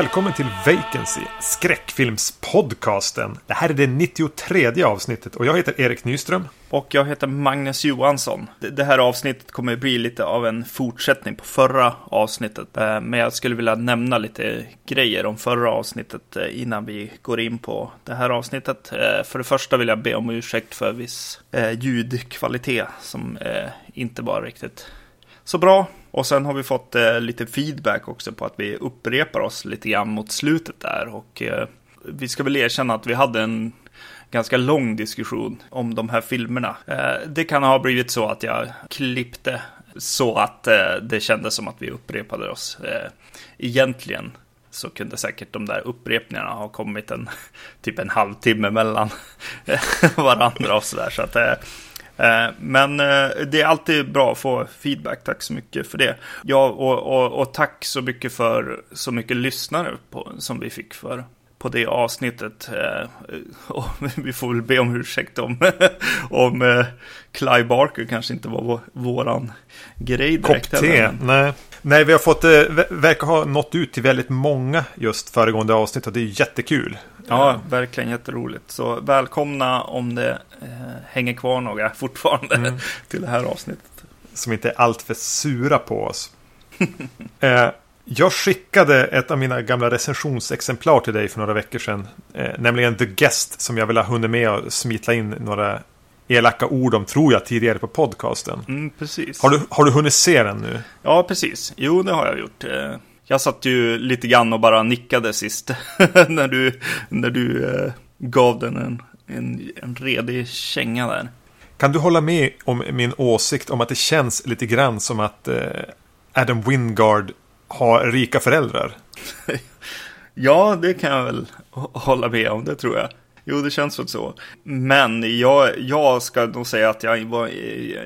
Välkommen till Vacancy, skräckfilmspodcasten. Det här är det 93 avsnittet och jag heter Erik Nyström. Och jag heter Magnus Johansson. Det här avsnittet kommer bli lite av en fortsättning på förra avsnittet. Eh, men jag skulle vilja nämna lite grejer om förra avsnittet eh, innan vi går in på det här avsnittet. Eh, för det första vill jag be om ursäkt för viss ljudkvalitet som inte var riktigt så bra. Och sen har vi fått eh, lite feedback också på att vi upprepar oss lite grann mot slutet där. Och eh, vi ska väl erkänna att vi hade en ganska lång diskussion om de här filmerna. Eh, det kan ha blivit så att jag klippte så att eh, det kändes som att vi upprepade oss. Eh, egentligen så kunde säkert de där upprepningarna ha kommit en typ en halvtimme mellan varandra och sådär. Så att eh, men eh, det är alltid bra att få feedback. Tack så mycket för det. Ja, och, och, och tack så mycket för så mycket lyssnare på, som vi fick för på det avsnittet. Eh, och vi får väl be om ursäkt om, om Clive Barker kanske inte var våran grej direkt. Kopp te, nej. Nej, vi har fått, verkar ha nått ut till väldigt många just föregående avsnitt och det är jättekul. Ja, verkligen jätteroligt. Så välkomna om det eh, hänger kvar några fortfarande mm. till det här avsnittet. Som inte är alltför sura på oss. eh, jag skickade ett av mina gamla recensionsexemplar till dig för några veckor sedan. Eh, nämligen The Guest som jag vill ha hunnit med och smitla in några elaka ord om, tror jag, tidigare på podcasten. Mm, precis. Har du, har du hunnit se den nu? Ja, precis. Jo, det har jag gjort. Jag satt ju lite grann och bara nickade sist när du, när du eh, gav den en, en, en redig känga där. Kan du hålla med om min åsikt om att det känns lite grann som att eh, Adam Wingard har rika föräldrar? ja, det kan jag väl hålla med om, det tror jag. Jo, det känns väl så. Men jag, jag ska nog säga att jag var,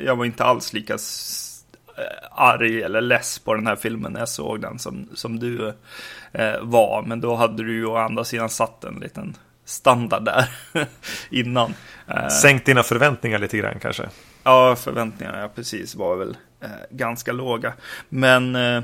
jag var inte alls lika arg eller less på den här filmen när jag såg den som, som du eh, var. Men då hade du ju å andra sidan satt en liten standard där innan. Eh, Sänkt dina förväntningar lite grann kanske? Ja, förväntningarna ja, precis var väl eh, ganska låga. Men eh,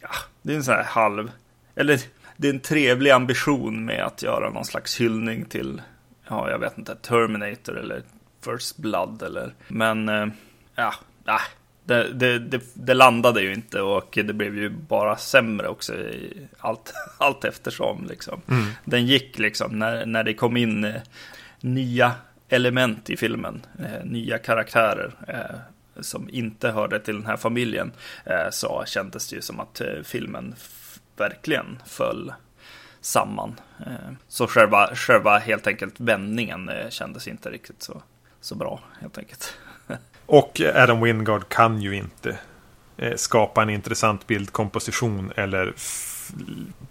ja, det är en sån här halv, eller det är en trevlig ambition med att göra någon slags hyllning till, ja, jag vet inte, Terminator eller First Blood eller, men eh, ja, nej det, det, det, det, landade ju inte och det blev ju bara sämre också i allt, allt eftersom. Liksom. Mm. Den gick liksom när, när det kom in eh, nya element i filmen, eh, nya karaktärer eh, som inte hörde till den här familjen, eh, så kändes det ju som att eh, filmen verkligen föll samman. Så själva, själva helt enkelt vändningen kändes inte riktigt så, så bra helt enkelt. Och Adam Wingard kan ju inte eh, skapa en intressant bildkomposition eller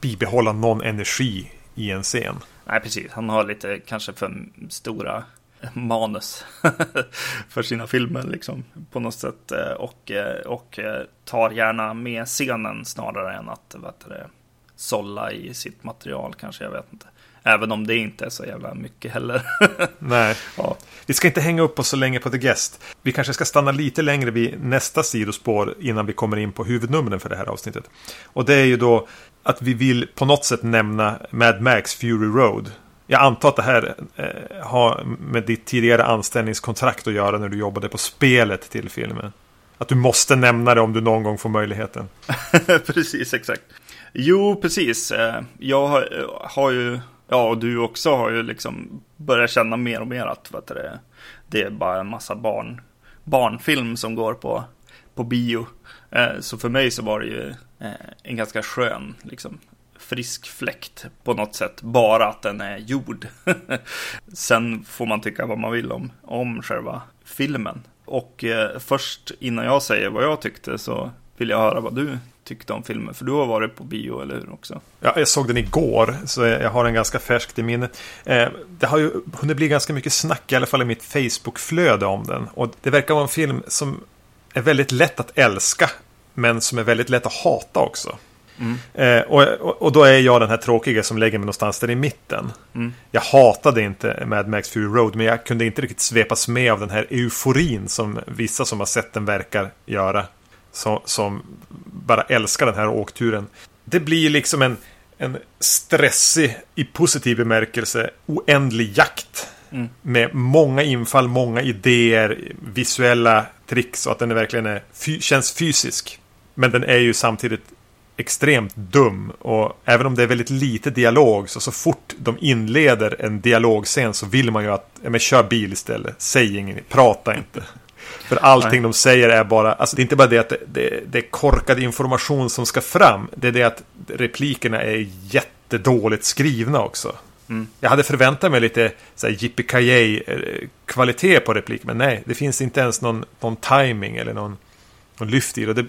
bibehålla någon energi i en scen. Nej, precis. Han har lite kanske för stora manus för sina filmer liksom på något sätt eh, och, eh, och tar gärna med scenen snarare än att vet du, sålla i sitt material kanske, jag vet inte. Även om det inte är så jävla mycket heller. Nej. Ja. Vi ska inte hänga upp oss så länge på The Guest. Vi kanske ska stanna lite längre vid nästa sidospår innan vi kommer in på huvudnumren för det här avsnittet. Och det är ju då att vi vill på något sätt nämna Mad Max Fury Road. Jag antar att det här eh, har med ditt tidigare anställningskontrakt att göra när du jobbade på spelet till filmen. Att du måste nämna det om du någon gång får möjligheten. precis, exakt. Jo, precis. Eh, jag har, har ju Ja, och du också har ju liksom börjat känna mer och mer att vet du, det är bara en massa barn, barnfilm som går på, på bio. Eh, så för mig så var det ju eh, en ganska skön, liksom, frisk fläkt på något sätt. Bara att den är gjord. Sen får man tycka vad man vill om, om själva filmen. Och eh, först innan jag säger vad jag tyckte så vill jag höra vad du tyckte om filmen. För du har varit på bio, eller hur? också? Ja, jag såg den igår, så jag har den ganska färskt i minne. Eh, det har ju hunnit bli ganska mycket snack, i alla fall i mitt Facebook-flöde om den. Och det verkar vara en film som är väldigt lätt att älska, men som är väldigt lätt att hata också. Mm. Eh, och, och, då är jag den här tråkiga som lägger mig någonstans där i mitten. Mm. Jag hatade inte Mad Max Fury Road, men jag kunde inte riktigt svepas med av den här euforin som vissa som har sett den verkar göra som, som bara älskar den här åkturen. Det blir liksom en, en stressig, i positiv bemärkelse, oändlig jakt. Mm. Med många infall, många idéer, visuella tricks och att den verkligen är, känns fysisk. Men den är ju samtidigt extremt dum och även om det är väldigt lite dialog så så fort de inleder en dialogscen så vill man ju att, ja men kör bil istället, säg inget, prata inte. För allting de säger är bara, alltså det är inte bara det att det, det, det är korkad information som ska fram. Det är det att replikerna är jättedåligt skrivna också. Mm. Jag hade förväntat mig lite här yippee kvalitet på replik, men nej, det finns inte ens någon, någon timing eller någon, någon lyft i det. det.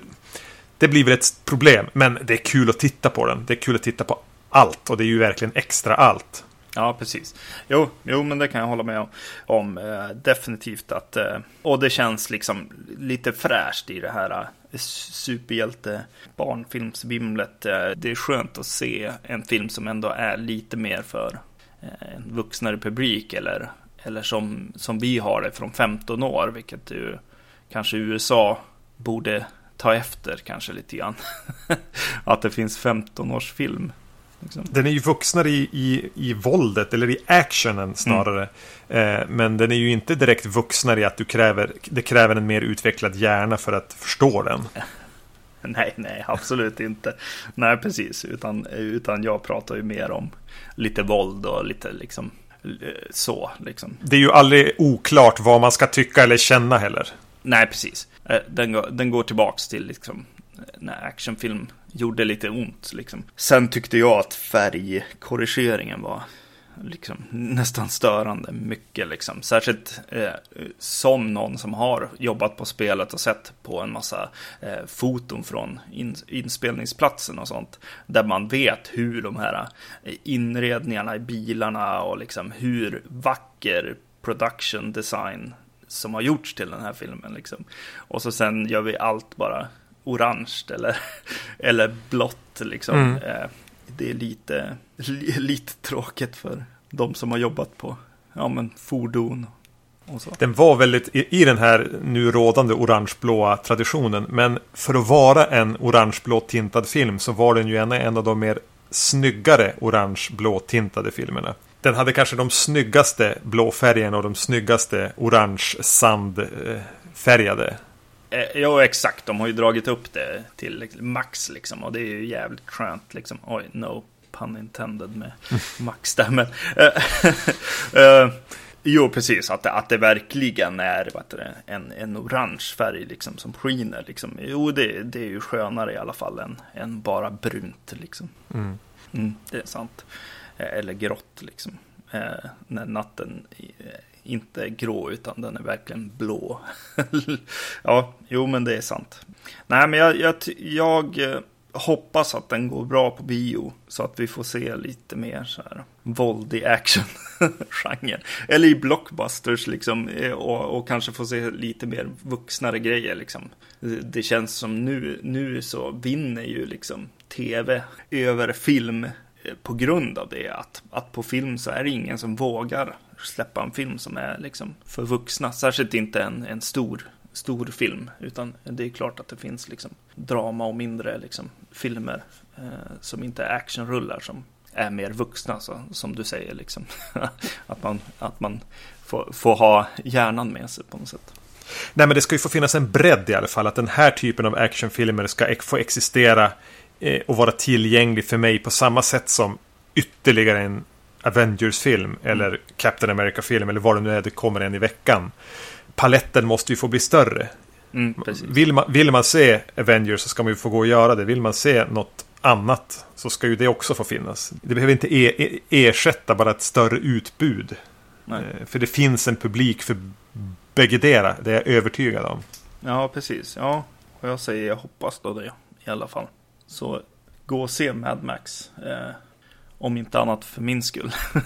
Det blir väl ett problem, men det är kul att titta på den. Det är kul att titta på allt och det är ju verkligen extra allt. Ja, precis. Jo, jo, men det kan jag hålla med om. om eh, definitivt att... Eh, och det känns liksom lite fräscht i det här eh, superhjälte barnfilmsvimlet. Eh, det är skönt att se en film som ändå är lite mer för eh, en vuxnare publik eller, eller som, som vi har det från 15 år, vilket ju kanske USA borde ta efter kanske lite grann. att det finns 15-årsfilm. Liksom. Den är ju vuxnare i, i, i våldet, eller i actionen snarare. Eh, men den är ju inte direkt vuxnare i att du kräver, det kräver en mer utvecklad hjärna för att förstå den. Nej, nej, absolut inte. Nej, precis. Utan, utan jag pratar ju mer om lite våld och lite liksom eh, så. Liksom. Det är ju aldrig oklart vad man ska tycka eller känna heller. Nej, precis. Eh, Den går, den går tillbaks till liksom, när actionfilm gjorde lite ont. Liksom. Sen tyckte jag att färgkorrigeringen var liksom, nästan störande mycket. Liksom. Särskilt eh, som någon som har jobbat på spelet och sett på en massa eh, foton från in, inspelningsplatsen och sånt. Där man vet hur de här eh, inredningarna i bilarna och liksom hur vacker production design som har gjorts till den här filmen. Liksom. Och så sen gör vi allt bara orange eller, eller blått. Liksom. Mm. Eh, det är lite, li, lite tråkigt för de som har jobbat på ja, men fordon och så. Den var väldigt i, i den här nu rådande orangeblåa traditionen. Men för att vara en orangeblå tintad film så var den ju en, en av de mer snyggare orangeblå tintade filmerna. Den hade kanske de snyggaste blåfärgerna och de snyggaste orange sandfärgade. Eh, ja, exakt. De har ju dragit upp det till max liksom. Och det är ju jävligt skönt liksom. Oj, no pun intended med max där. Men, eh, jo, precis. Att det, att det verkligen är vad det, en, en orange färg liksom, som skiner. Liksom. Jo, det, det är ju skönare i alla fall än, än bara brunt. Liksom. Mm. Mm, det är sant. Eller grått liksom. Eh, när natten inte grå utan den är verkligen blå. ja, jo men det är sant. Nej men jag, jag, jag eh, hoppas att den går bra på bio. Så att vi får se lite mer så här våldig action-genre. Eller i blockbusters liksom. Eh, och, och kanske få se lite mer vuxnare grejer liksom. Det, känns som nu, nu så vinner ju liksom tv över film på grund av det. Att, att på film så är det ingen som vågar släppa en film som är liksom för vuxna. Särskilt inte en, en stor, stor film. Utan det är klart att det finns liksom drama och mindre liksom filmer eh, som inte är actionrullar som är mer vuxna, så, som du säger. Liksom. att man, att man får, får ha hjärnan med sig på något sätt. Nej, men det ska ju få finnas en bredd i alla fall. Att den här typen av actionfilmer ska få existera eh, och vara tillgänglig för mig på samma sätt som ytterligare en Avengers-film eller Captain America-film eller vad det nu är, det kommer en i veckan. Paletten måste ju få bli större. Mm. Vill man, vill man se Avengers så ska man ju få gå och göra det. Vill man se något annat så ska ju det också få finnas. Det behöver inte e- e- ersätta bara ett större utbud. Nej. Eh, För det finns en publik för bäggedera, det är jag övertygad om. Ja, precis. Ja, och jag säger jag hoppas då det i alla fall. Så gå och se Mad Max. Eh, om inte annat för min skull.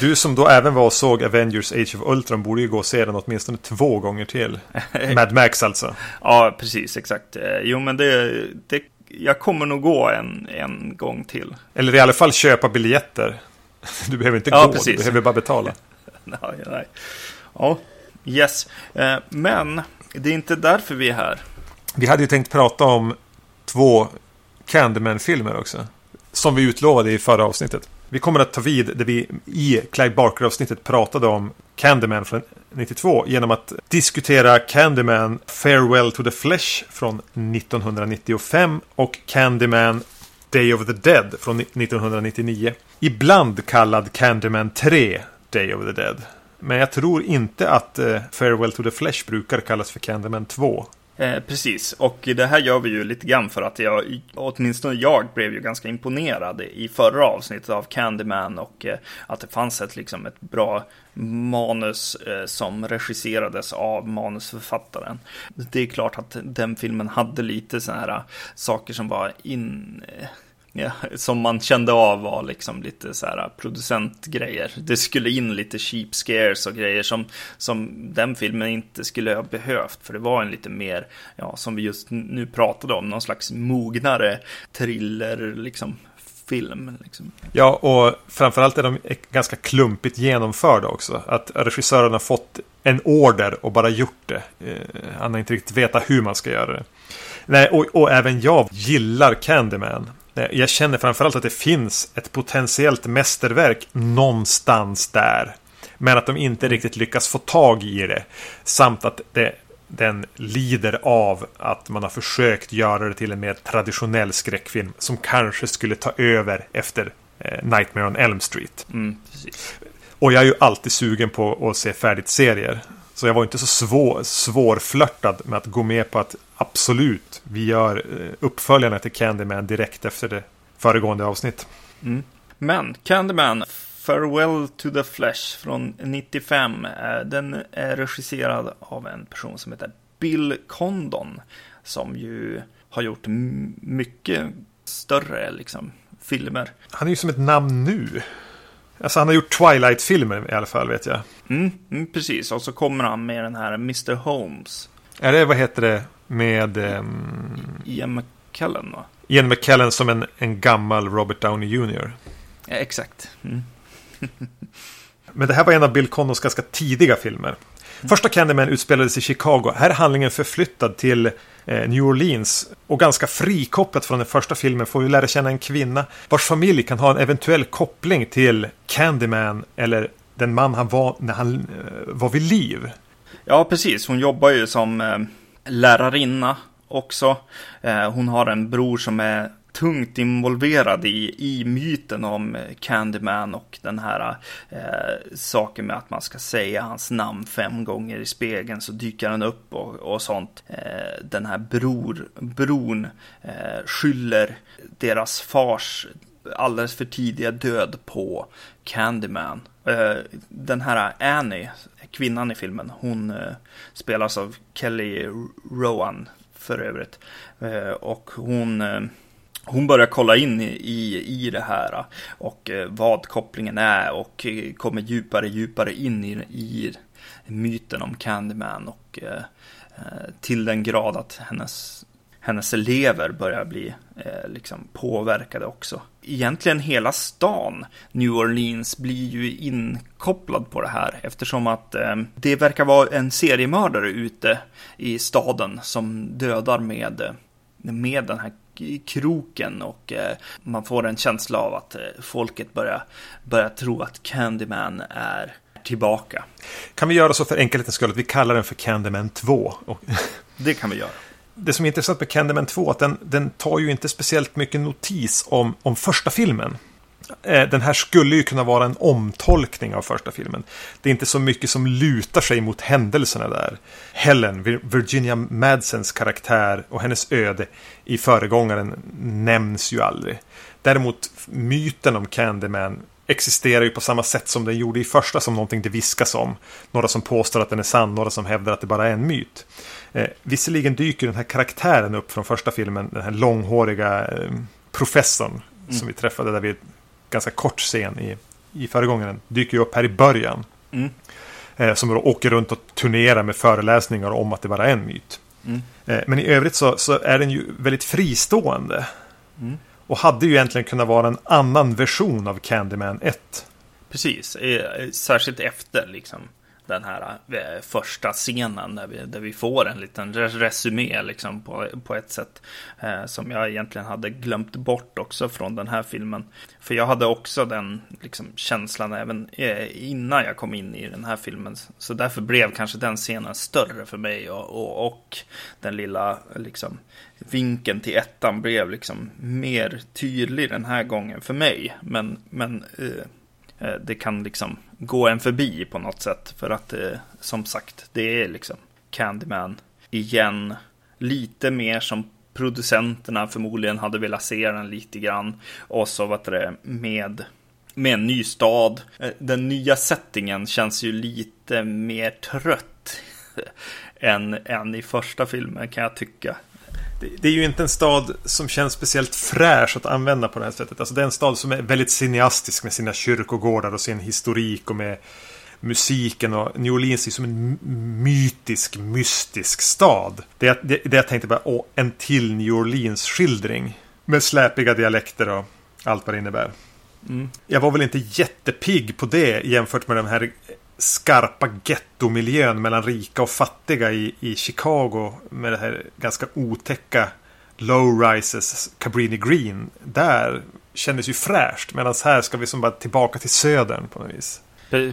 Du som då även var och såg Avengers Age of Ultron borde ju gå och se den åtminstone två gånger till. Mad Max alltså. ja, precis, exakt. Eh, jo, men det, det, jag kommer nog gå en, en gång till. Eller i alla fall köpa biljetter. Du behöver inte Ja, gå, precis. du behöver bara betala. Nej, nej. Ja, yes. Eh, men det är inte därför vi är här. Vi hade ju tänkt prata om två Candyman-filmer också. som vi utlovade i förra avsnittet. Vi kommer att ta vid där vi i Clive Barker-avsnittet pratade om Candyman från 92 genom att diskutera Candyman Farewell to the Flesh från 1995 och Candyman Day of the Dead från 1999. Ibland kallad Candyman 3 Day of the Dead. Men jag tror inte att eh, Farewell to the Flesh brukar kallas för Candyman 2. Eh, precis, och det här gör vi ju lite grann för att jag, åtminstone jag blev ju ganska imponerad i förra avsnittet av Candyman och eh, att det fanns ett, liksom, ett bra manus eh, som regisserades av manusförfattaren. Det är klart att den filmen hade lite sådana här eh, saker som var in eh, Ja, som man kände av var liksom lite så här producentgrejer. Det skulle in lite cheap scares och grejer som, som den filmen inte skulle ha behövt. För det var en lite mer, ja, som vi just nu pratade om, någon slags mognare thriller, liksom film. Liksom. Ja, och framförallt är de ganska klumpigt genomförda också. Att regissören har fått en order och bara gjort det. Eh, han har inte riktigt vetat hur man ska göra det. Nej, och, och även jag gillar Candyman. Eh, jag känner framförallt att det finns ett potentiellt mästerverk någonstans där. Men att de inte riktigt lyckas få tag i det. Samt att det, den lider av att man har försökt göra det till en mer traditionell skräckfilm. Som kanske skulle ta över efter eh, Nightmare on Elm Street. Mm, och jag är ju alltid sugen på att se färdigt serier. Så jag var inte så svår, svårflörtad med att gå med på att absolut, vi gör eh, uppföljarna till Candyman direkt efter det föregående avsnitt. Mm. Men Candyman, Farewell to the Flesh från 95, eh, den är regisserad av en person som heter Bill Condon, som ju har gjort mycket större liksom, filmer. Han är ju som ett namn nu. Alltså han har gjort Twilight-filmer i alla fall vet jag. Mm, mm, precis, och så kommer han med den här Mr. Holmes. Är det, vad heter det, med... Um... Ian McKellen va? Ian McKellen som en, en gammal Robert Downey Jr. Ja, exakt. Mm. Men det här var en av Bill Connors ganska tidiga filmer. Första Candyman utspelades i Chicago. Här är handlingen förflyttad till eh, New Orleans. Och ganska frikopplat från den första filmen får vi lära känna en kvinna vars familj kan ha en eventuell koppling till Candyman eller den man han var när han eh, var vid liv. Ja, precis. Hon jobbar ju som lärarinna också. Eh, hon har en bror som är tungt involverad i, i myten om eh, Candyman och den här eh, saken med att man ska säga hans namn fem gånger i spegeln så dyker han upp och, och sånt. Eh, den här bror, bron eh, skyller deras fars alldeles för tidiga död på Candyman. Eh, den här Annie, kvinnan i filmen, hon eh, spelas av Kelly Rowan för övrigt. Eh, och hon eh, hon börjar kolla in i, i det här och eh, vad kopplingen är och eh, kommer djupare djupare in i, i myten om Candyman och eh, eh till den grad att hennes, hennes elever börjar bli eh, liksom påverkade också. Egentligen hela stan New Orleans blir ju inkopplad på det här eftersom att eh, det verkar vara en seriemördare ute i staden som dödar med med den här kroken och eh, man får en känsla av att eh, folket börjar, börjar tro att Candyman är tillbaka. Kan vi göra så för enkelhetens skull att vi kallar den för Candyman 2? Det kan vi göra. Det som är intressant med Candyman 2 är att den, den tar ju inte speciellt mycket notis om, om första filmen. Eh, den här skulle ju kunna vara en omtolkning av första filmen. Det är inte så mycket som lutar sig mot händelserna där. Helen, Virginia Madsens karaktär och hennes öde i föregångaren nämns ju aldrig. Däremot myten om Candyman existerar ju på samma sätt som den gjorde i första som någonting det viskas om. Några som påstår att den är sann, några som hävdar att det bara är en myt. Eh, visserligen dyker den här karaktären upp från första filmen, den här långhåriga eh, professorn mm. som vi träffade där vid ganska kort scen i, i föregångaren dyker ju upp här i början. Mm. Eh, som åker runt och turnerar med föreläsningar om att det bara är en myt. Mm. Eh, men i övrigt så, så, är den ju väldigt fristående. Mm. Och hade ju egentligen kunnat vara en annan version av Candyman 1. Precis, eh, särskilt efter liksom den här eh, första scenen där vi, där vi får en liten resumé liksom på, på ett sätt eh, som jag egentligen hade glömt bort också från den här filmen. För jag hade också den liksom, känslan även eh, innan jag kom in i den här filmen. Så därför blev kanske den scenen större för mig och, och, och den lilla liksom, vinkeln till ettan blev liksom mer tydlig den här gången för mig. Men, men Eh, Eh, det kan liksom gå en förbi på något sätt. För att eh, som sagt, det är liksom Candyman igen. Lite mer som producenterna förmodligen hade velat se den lite grann. Och så vad det med, med en ny stad. Eh, den nya settingen känns ju lite mer trött än, än i första filmen kan jag tycka det är ju inte en stad som känns speciellt fräsch att använda på det här sättet. Alltså det är en stad som är väldigt cineastisk med sina kyrkogårdar och sin historik och med musiken och New Orleans är som en mytisk, mystisk stad. Det, det, det jag tänkte bara, åh, en till New Orleans-skildring. Med släpiga dialekter och allt vad det innebär. Mm. Jag var väl inte jättepigg på det jämfört med de här skarpa gettomiljön mellan rika och fattiga i, i Chicago med det här ganska otäcka low-rises Cabrini Green. Där kändes ju fräscht medan här ska vi som bara tillbaka till södern på något vis.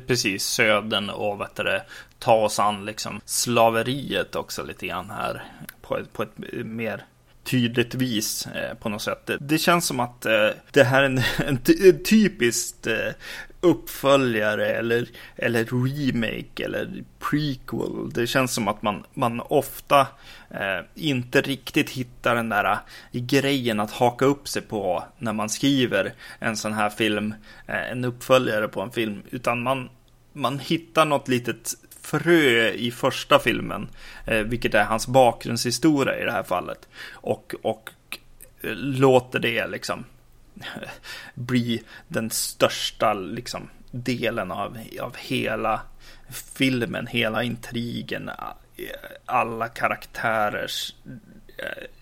Precis, södern och vet du, ta oss an liksom slaveriet också lite grann här på ett, på ett mer tydligt vis eh, på något sätt. Det, känns som att eh, det här är en, en, en typiskt eh, uppföljare eller, eller remake eller prequel. Det känns som att man, man ofta eh, inte riktigt hittar den där eh, grejen att haka upp sig på när man skriver en sån här film, eh, en uppföljare på en film, utan man, man hittar något litet frö i första filmen, eh, vilket är hans bakgrundshistoria i det här fallet, och, och eh, låter det liksom bli den största liksom, delen av, av hela filmen, hela intrigen, eh, alla karaktärers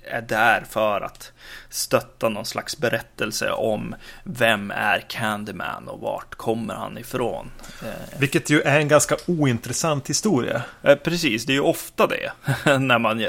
är där för att stötta någon slags berättelse om vem är Candyman och vart kommer han ifrån. Eh, vilket ju är en ganska ointressant historia. Eh, precis, det är ju ofta det när man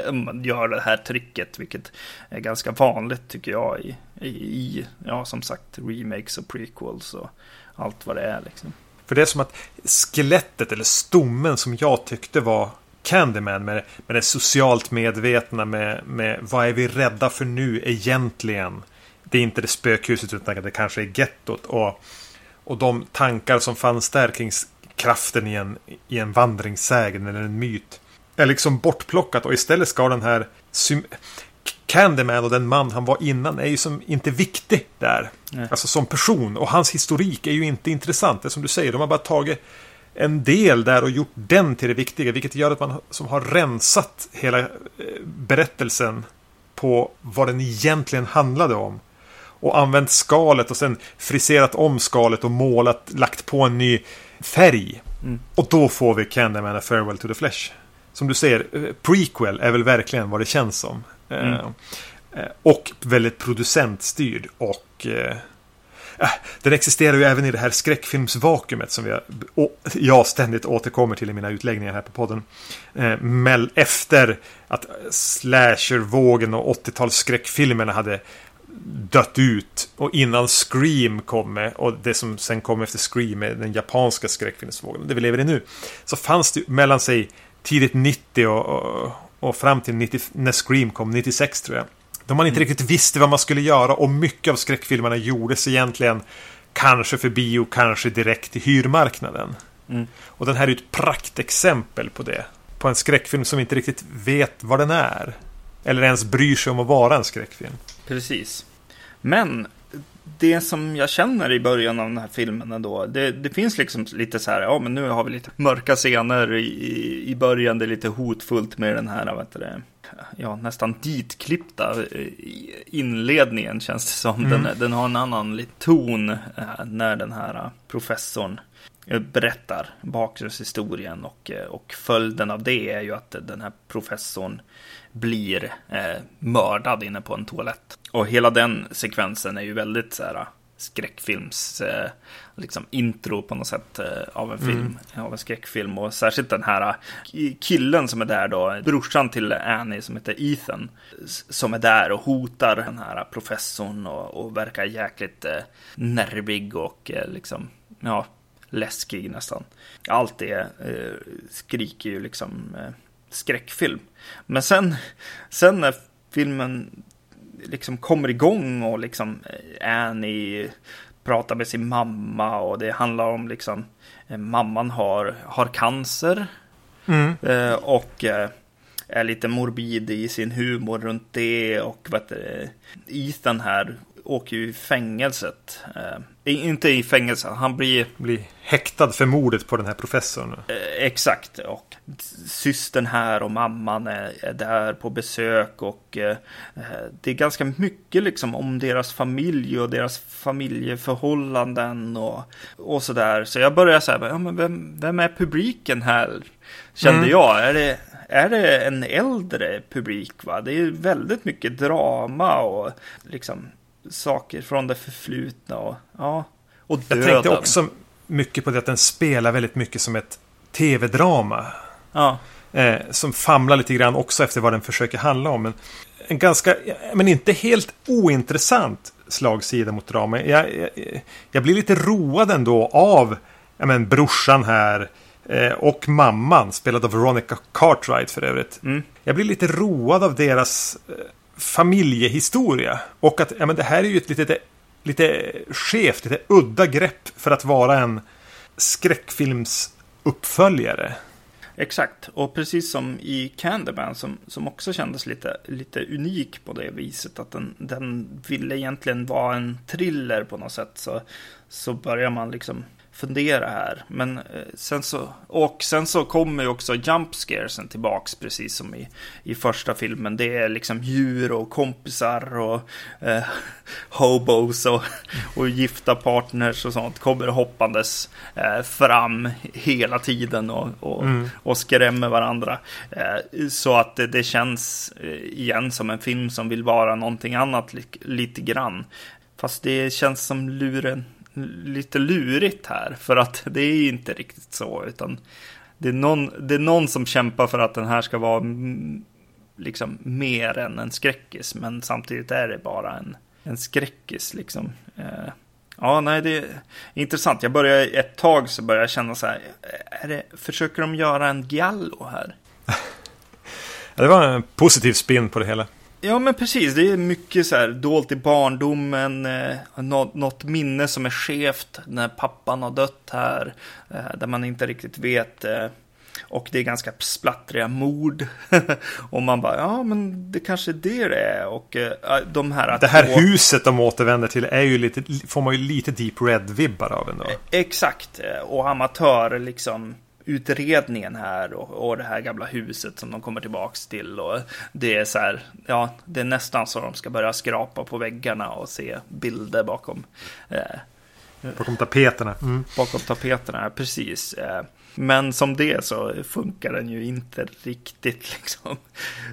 gör det här tricket, vilket är ganska vanligt tycker jag i, i ja som sagt, remakes och prequels och allt vad det är liksom. För det är som att skelettet eller stommen som jag tyckte var Candyman med, med det socialt medvetna med, med vad är vi rädda för nu egentligen? Det är inte det spökhuset utan det kanske är gettot och, och de tankar som fanns där kring kraften i en, i en vandringssägen eller en myt är liksom bortplockat och istället ska den här Candyman och den man han var innan är ju som inte viktig där. Nej. Alltså som person. Och hans historik är ju inte intressant. Det är som du säger, de har bara tagit en del där och gjort den till det viktiga. Vilket gör att man som har rensat hela eh, berättelsen på vad den egentligen handlade om. Och använt skalet och sen friserat om skalet och målat, lagt på en ny färg. Mm. Och då får vi Candyman A Farewell to the Flesh. Som du säger, eh, prequel är väl verkligen vad det känns som. Mm. Eh, och väldigt producentstyrd och Äh, Äh, den existerar ju även i det här skräckfilmsvakuumet som jag, jag ständigt återkommer till i mina utläggningar här på podden. Eh, Men efter att slashervågen och 80-talsskräckfilmerna hade dött ut och innan Scream kom med och det som sen kom efter Scream med den japanska skräckfilmsvågen, det vi lever i nu, så fanns det mellan sig tidigt 90 och, och, och fram till 90, när Scream kom, 96 tror jag då man inte mm. riktigt visste vad man skulle göra och mycket av skräckfilmerna gjordes egentligen kanske för bio, kanske direkt till hyrmarknaden. Mm. Och den här är ett praktexempel på det. På en skräckfilm som inte riktigt vet vad den är. Eller ens bryr sig om att vara en skräckfilm. Precis. Men det som jag känner i början av den här filmen ändå, det, det finns liksom lite så här, ja men nu har vi lite mörka scener i, i början, det är lite hotfullt med den här, heter det, ja, nästan ditklippta eh, inledningen känns det som. Mm. Den, den har en annan ton eh, när den här eh, professorn berättar bakgrundshistorien och, och följden av det är ju att den här professorn blir eh, mördad inne på en toalett. Och hela den sekvensen är ju väldigt så här skräckfilms eh, liksom intro på något sätt eh, av en film, mm. av en skräckfilm. Och särskilt den här eh, killen som är där då, brorsan till Annie som heter Ethan, som är där och hotar den här professorn och, och verkar jäkligt eh, nervig och eh, liksom, ja, läskig nästan. Allt det eh, skriker ju liksom eh, skräckfilm. Men sen, sen när filmen liksom kommer igång och liksom eh, Annie pratar med sin mamma och det handlar om liksom eh, mamman har, har cancer mm. Eh, och är lite morbid i sin humor runt det och vet Ethan här åker ju i fängelset. Eh, inte i fängelse, han blir... Blir häktad för mordet på den här professorn. Eh, exakt, och systern här och mamman är, är där på besök och eh, det är ganska mycket liksom om deras familj och deras familjeförhållanden och, och sådär. Så jag började säga, ja, men vem, vem är publiken här? Kände mm. jag. Är det, är det en äldre publik? Va? Det är väldigt mycket drama och liksom saker från det förflutna och ja, och döden. Jag tänkte också mycket på det att den spelar väldigt mycket som ett tv-drama. Ja. Eh, som famlar lite grann också efter vad den försöker handla om. Men en ganska, men inte helt ointressant slagsida mot drama. Jag, jag, jag blir lite road ändå av ja, men, brorsan här. Eh, och mamman, spelad av Veronica Cartwright för övrigt. Mm. Jag blir lite road av deras eh, familjehistoria. Och att ja, men det här är ju ett lite, lite skevt, lite udda grepp för att vara en skräckfilmsuppföljare. Exakt, och precis som i Candyman som, som också kändes lite, lite unik på det viset att den, den ville egentligen vara en thriller på något sätt så, så börjar man liksom fundera här. Men eh, sen så, och sen så kommer ju också jump scaresen tillbaks precis som i, i första filmen. Det är liksom djur och kompisar och eh, hobos och, och gifta partners och sånt kommer hoppandes eh, fram hela tiden och, och, mm. och skrämmer varandra. Eh, så att det, det känns eh, igen som en film som vill vara någonting annat li, lite grann. Fast det känns som luren lite lurigt här. För att det är inte riktigt så. Utan det är, någon, det är någon som kämpar för att den här ska vara liksom mer än en skräckis. Men samtidigt är det bara en, en skräckis liksom. Eh, ja, nej, det är intressant. Jag börjar ett tag så börjar jag känna så här. Är det, försöker de göra en giallo här? det var en positiv spin på det hela. Ja, men precis. Det är mycket så här dolt i barndomen, eh, något, något, minne som är skevt när pappan har dött här, eh, där man inte riktigt vet. Eh, och det är ganska splattriga mord. och man bara, ja men det kanske är det det är. Och eh, de här... Det här två... huset de återvänder till är ju lite, får man ju lite Deep Red-vibbar av ändå. Exakt, och amatör liksom utredningen här och, och det här gamla huset som de kommer tillbaks till. Och det är så här, ja, det är nästan så de ska börja skrapa på väggarna och se bilder bakom. Eh, bakom tapeterna. Mm. Bakom tapeterna, precis. Eh, men som det så funkar den ju inte riktigt liksom.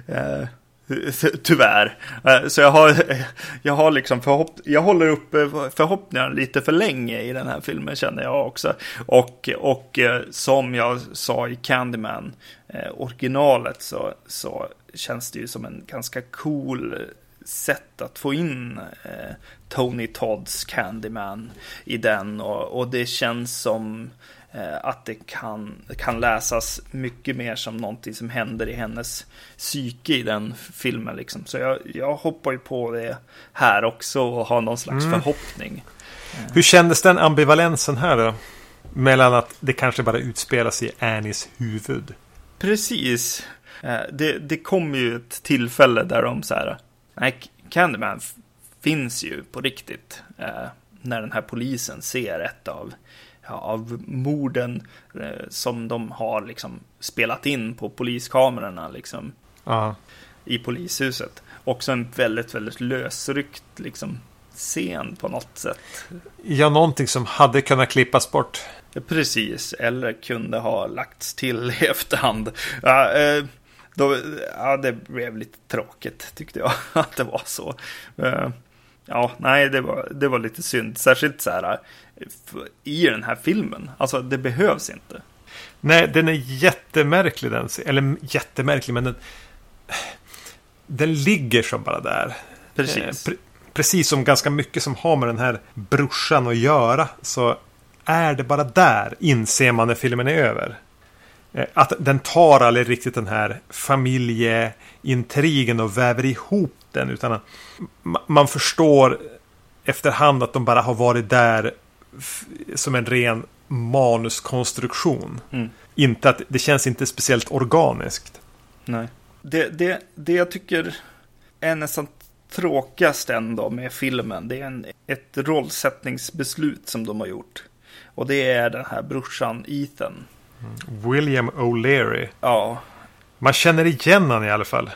Eh, Tyvärr. Eh, så jag har, jag har liksom förhopp, jag håller upp eh, förhoppningarna lite för länge i den här filmen känner jag också. Och, och eh, som jag sa i Candyman, originalet, så, så känns det ju som en ganska cool sätt att få in Tony Todds Candyman i den. Och, och det känns som att det kan, kan läsas mycket mer som någonting som händer i hennes psyke i den filmen. Liksom. Så jag, jag hoppar ju på det här också och har någon slags mm. förhoppning. Hur kändes den ambivalensen här då? Mellan att det kanske bara utspelas i Annies huvud. Precis. Eh, det, det kommer ju ett tillfälle där de så här, nej, Candyman finns ju på riktigt. Eh, när den här polisen ser ett av av morden eh, som de har liksom spelat in på poliskamerorna liksom. Aha. I polishuset. Också en väldigt, väldigt lösryckt liksom scen på något sätt. Ja, någonting som hade kunnat klippas bort. Precis, eller kunde ha lagts till i efterhand. Ja, eh, då, ja, det blev lite tråkigt tyckte jag att det var så. Eh, Ja, nej, det var, det var lite synd. Särskilt så här i den här filmen. Alltså, det behövs inte. Nej, den är jättemärklig den. Eller jättemärklig, men den, den ligger som bara där. Precis. Eh, pre precis som ganska mycket som har med den här brorsan att göra. Så är det bara där, inser man när filmen är över. Eh, att den tar aldrig riktigt den här familjeintrigen och väver ihop den. Utan att man förstår efterhand att de bara har varit där som en ren manuskonstruktion. Mm. Inte att det känns inte speciellt organiskt. Nej. Det, det, det jag tycker är nästan tråkigast ändå med filmen, det är en, ett rollsättningsbeslut som de har gjort. Och det är den här brorsan Ethan. Mm. William O'Leary. Ja. Man känner igen han i alla fall.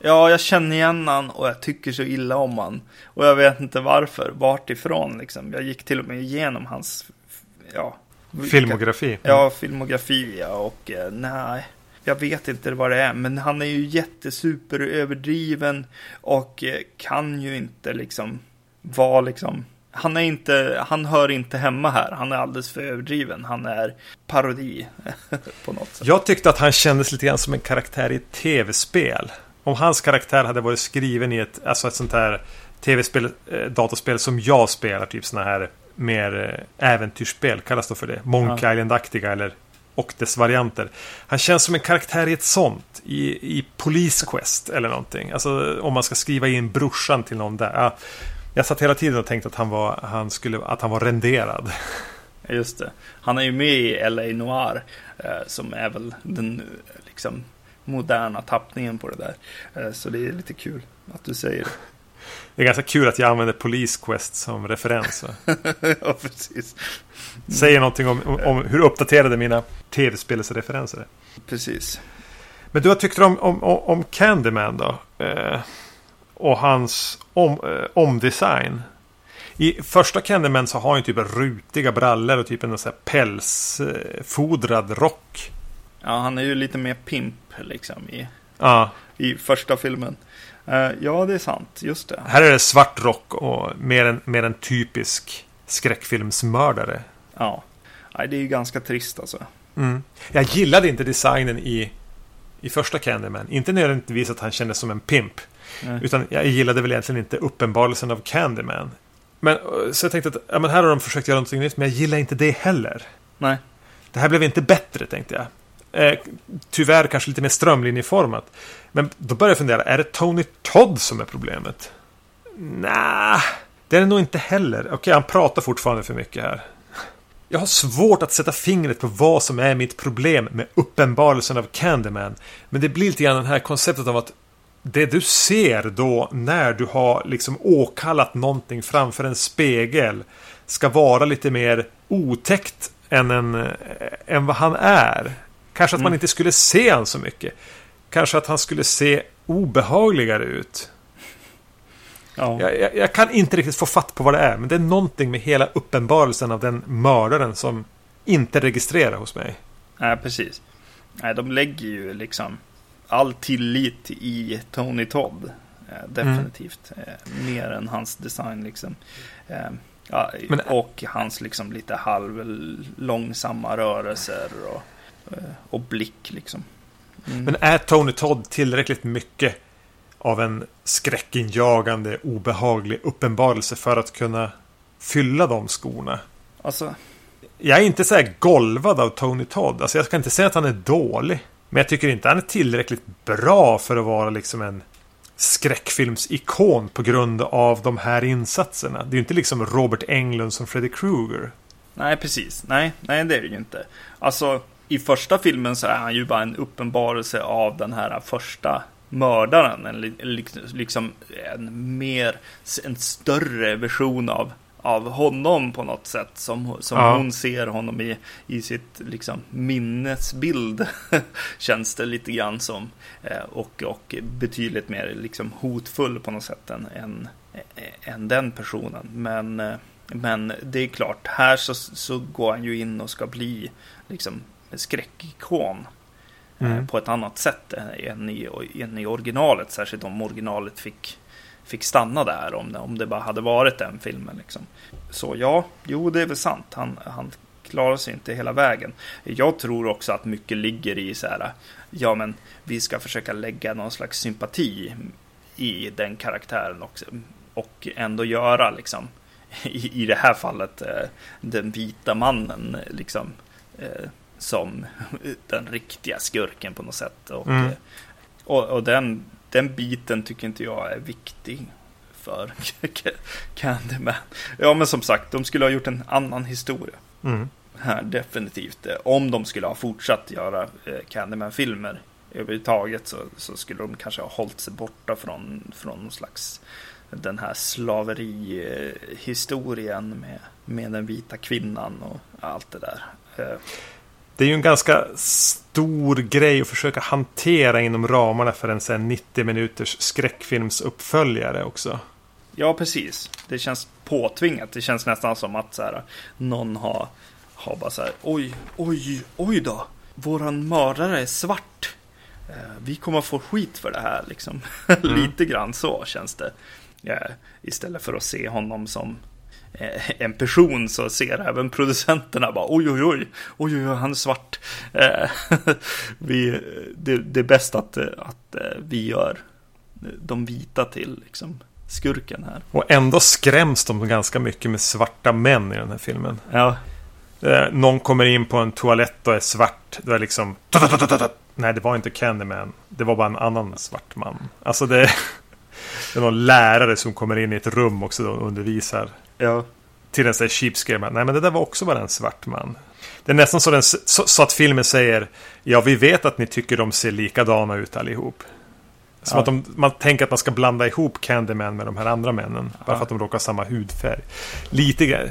Ja, jag känner igen han och jag tycker så illa om han. Och jag vet inte varför, vart ifrån liksom. Jag gick till och med igenom hans, ja. Filmografi. Ja, filmografi ja, och eh, nej. Jag vet inte vad det är, men han är ju jättesuper överdriven och eh, kan ju inte liksom vara liksom han är inte, han hör inte hemma här. Han är alldeles för överdriven. Han är parodi på något sätt. Jag tyckte att han kändes lite grann som en karaktär i ett tv-spel. Om hans karaktär hade varit skriven i ett, alltså ett sånt här tv-spel, eh, dataspel som jag spelar, typ såna här mer eh, äventyrsspel, kallas det för det? Monkey ja. Island-aktiga eller och dess varianter. Han känns som en karaktär i ett sånt. I, i Police Quest eller någonting. Alltså om man ska skriva in brorsan till någon där. Ja, jag satt hela tiden och tänkte att han var, han skulle, att han var renderad. Just det. Han är ju med i LA Noir. Eh, som är väl den liksom, moderna tappningen på det där. Eh, så det är lite kul att du säger det. Det är ganska kul att jag använder Police Quest som referens. ja, precis. Säger någonting om, om hur uppdaterade mina tv-spelsreferenser är. Precis. Men du har tyckt om, om, om Candyman då? Eh, och hans om, eh, omdesign. I första Candyman så har han typ rutiga brallor och typ en pälsfodrad rock. Ja, han är ju lite mer pimp liksom i, ja. i första filmen. Uh, ja, det är sant. Just det. Här är det svart rock och mer en, mer en typisk skräckfilmsmördare. Ja. Nej, det är ju ganska trist alltså. Mm. Jag gillade inte designen i, i första Candyman. Inte nödvändigtvis att han kändes som en pimp. Nej. Utan jag gillade väl egentligen inte uppenbarelsen av Candyman. Men, så jag tänkte att ja, men här har de försökt göra någonting nytt, men jag gillar inte det heller. Nej. Det här blev inte bättre, tänkte jag. Eh, tyvärr kanske lite mer strömlinjeformat. Men då börjar jag fundera, är det Tony Todd som är problemet? Nej, det är det nog inte heller. Okej, han pratar fortfarande för mycket här. Jag har svårt att sätta fingret på vad som är mitt problem med uppenbarelsen av Candyman. Men det blir lite grann det här konceptet av att det du ser då när du har liksom åkallat någonting framför en spegel ska vara lite mer otäckt än, en, eh, än vad han är. Kanske att man mm. inte skulle se han så mycket. Kanske att han skulle se obehagligare ut. Ja. Jag, jag, jag, kan inte riktigt få fatt på vad det är. Men det är någonting med hela uppenbarelsen av den mördaren som inte registrerar hos mig. Nej, precis. Nej, de lägger ju liksom all tillit i Tony Todd. Eh, definitivt. Mm. Mer än hans design liksom. Eh, ja, Men, och hans liksom lite halv långsamma rörelser och, och blick liksom. Mm. Men är Tony Todd tillräckligt mycket av en skräckinjagande, obehaglig uppenbarelse för att kunna fylla de skorna? Alltså... Jag är inte så här golvad av Tony Todd. Alltså jag ska inte säga att han är dålig. Men jag tycker inte han är tillräckligt bra för att vara liksom en skräckfilmsikon på grund av de här insatserna. Det är ju inte liksom Robert Englund som Freddy Krueger. Nej, precis. Nej, nej, det är det ju inte. Alltså, i första filmen så är han ju bara en uppenbarelse av den här första mördaren. En, liksom en mer, en större version av, av honom på något sätt. Som, som ja. hon ser honom i, i sitt liksom, minnesbild. känns det lite grann som. Eh, och, och betydligt mer liksom, hotfull på något sätt än, än, än den personen. Men, eh, men det är klart, här så, så går han ju in och ska bli liksom skräckikon. Eh, mm. På ett annat sätt än i, än i originalet. Särskilt om originalet fick fick stanna där om, om det bara hade varit den filmen. Liksom. Så ja, jo det är väl sant. Han, han klarar sig inte hela vägen. Jag tror också att mycket ligger i så här, ja men vi ska försöka lägga någon slags sympati i den karaktären också. Och ändå göra liksom, i, i det här fallet, eh, den vita mannen liksom, eh, som den riktiga skurken på något sätt. Och, mm. och, och den, den biten tycker inte jag är viktig för Candyman. Ja, men som sagt, de skulle ha gjort en annan historia. Mm. Här, definitivt. Om de skulle ha fortsatt göra eh, Candyman-filmer överhuvudtaget så, så skulle de kanske ha hållit sig borta från, från någon slags den här slaverihistorien med, med den vita kvinnan och allt det där. Eh, det är ju en ganska stor grej att försöka hantera inom ramarna för en sen 90 minuters skräckfilmsuppföljare också. Ja, precis. Det känns påtvingat. Det känns nästan som att så här, någon har, har bara så här, oj, oj, oj då. Våran mördare är svart. Eh, vi kommer få skit för det här, liksom. Mm. Lite grann så känns det. Ja, istället för att se honom som Eh, en person så ser även producenterna bara oj oj oj, oj oj, han är svart. Eh, vi, det, det är bäst att, att eh, vi gör de vita till liksom, skurken här. Och ändå skräms de ganska mycket med svarta män i den här filmen. Ja. Någon kommer in på en toalett och är svart. Det är liksom... Nej, det var inte Candyman. Det var bara en annan svart man. Alltså det... Det är någon lärare som kommer in i ett rum också och undervisar. Ja. Till en sån här cheapskare Nej men det där var också bara en svart man. Det är nästan så, den, så, så, att filmen säger Ja vi vet att ni tycker de ser likadana ut allihop. Som ja. att de, man tänker att man ska blanda ihop Candyman med de här andra männen. Ja. Bara för att de råkar ha samma hudfärg. Lite grann.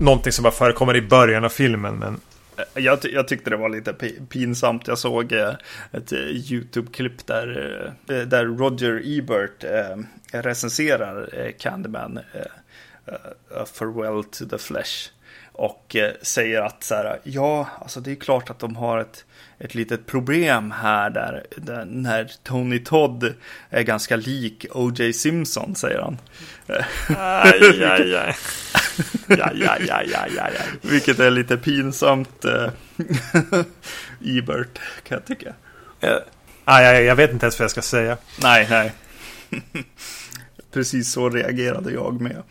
Någonting som bara förekommer i början av filmen. Men... Jag, jag tyckte det var lite pinsamt. Jag såg eh, ett eh, YouTube-klipp där, eh, där Roger Ebert recenserar Candyman uh, Farewell to the Flesh. Och uh, säger att så här, ja, alltså det är klart att de har ett, ett litet problem här där, där när Tony Todd är ganska lik O.J. Simpson, säger han. Aj, aj, aj. Ja, ja, ja, ja, ja, ja. Vilket är lite pinsamt, Ebert, kan jag tycka. Uh, aj, jag vet inte ens vad jag ska säga. Nej, nej. Precis så reagerade jag med.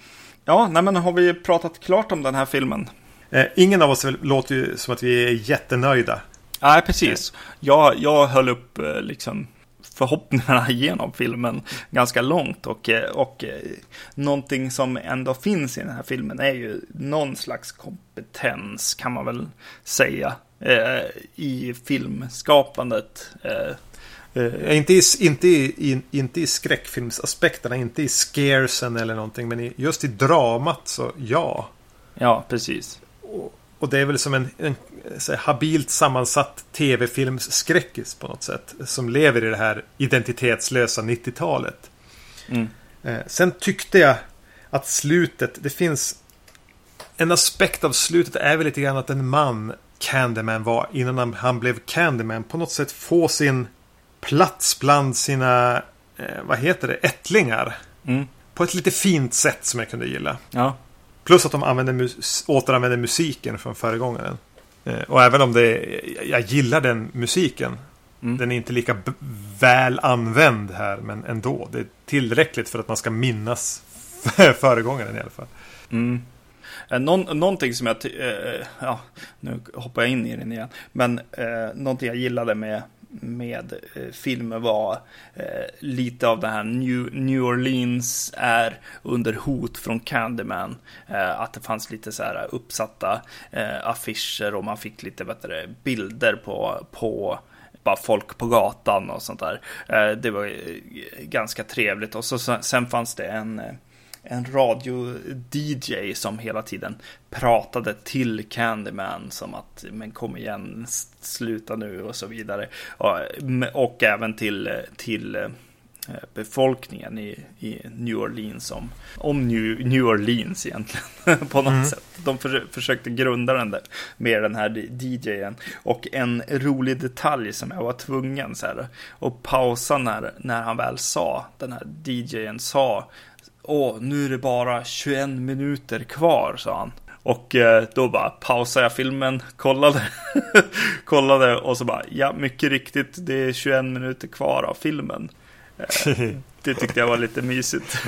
Ja, nej men har vi pratat klart om den här filmen? Eh, ingen av oss låter ju som att vi är jättenöjda. Nej, precis. Jag, jag höll upp eh, liksom förhoppningarna genom filmen ganska långt och, eh, och eh, någonting som ändå finns i den här filmen är ju någon slags kompetens kan man väl säga eh, i filmskapandet. Eh, inte, i, inte, i, inte i skräckfilmsaspekterna, inte i scaresen eller någonting, men i, just i dramat så ja. Ja, precis. Och, och det är väl som en, en så habilt sammansatt tv-filmsskräckis på något sätt. Som lever i det här identitetslösa 90-talet. Mm. Uh, sen tyckte jag att slutet, det finns en aspekt av slutet är väl lite grann att en man Candyman var innan han, han blev Candyman på något sätt få sin plats bland sina, eh, vad heter det, ättlingar. Mm. På ett lite fint sätt som jag kunde gilla. Ja. Plus att de använder mus återanvänder musiken från föregångaren. Eh, och även om det, jag gillar den musiken. Mm. Den är inte lika väl använd här, men ändå. Det är tillräckligt för att man ska minnas föregångaren i alla fall. Mm. Eh, någon, någonting som jag, eh, ja, nu hoppar jag in i den igen. Men eh, någonting jag gillade med, med eh, filmer var eh, lite av det här New, New Orleans är under hot från Candyman. Eh, att det fanns lite så här uppsatta eh, affischer och man fick lite bättre bilder på, på bara folk på gatan och sånt där. Eh, det var eh, ganska trevligt och så, sen fanns det en en radio-DJ som hela tiden pratade till Candyman som att men kom igen, sluta nu och så vidare. Och, även till, till eh, befolkningen i, i New Orleans om, om New, New Orleans egentligen på något mm. sätt. De för, försökte grunda den där med den här DJen. Och en rolig detalj som jag var tvungen så här, att pausa när, när han väl sa, den här DJen sa Åh, nu är det bara 21 minuter kvar, sa han. Och eh, då bara pausade jag filmen, kollade, kollade och så bara, ja, mycket riktigt, det är 21 minuter kvar av filmen. Eh, det tyckte jag var lite mysigt.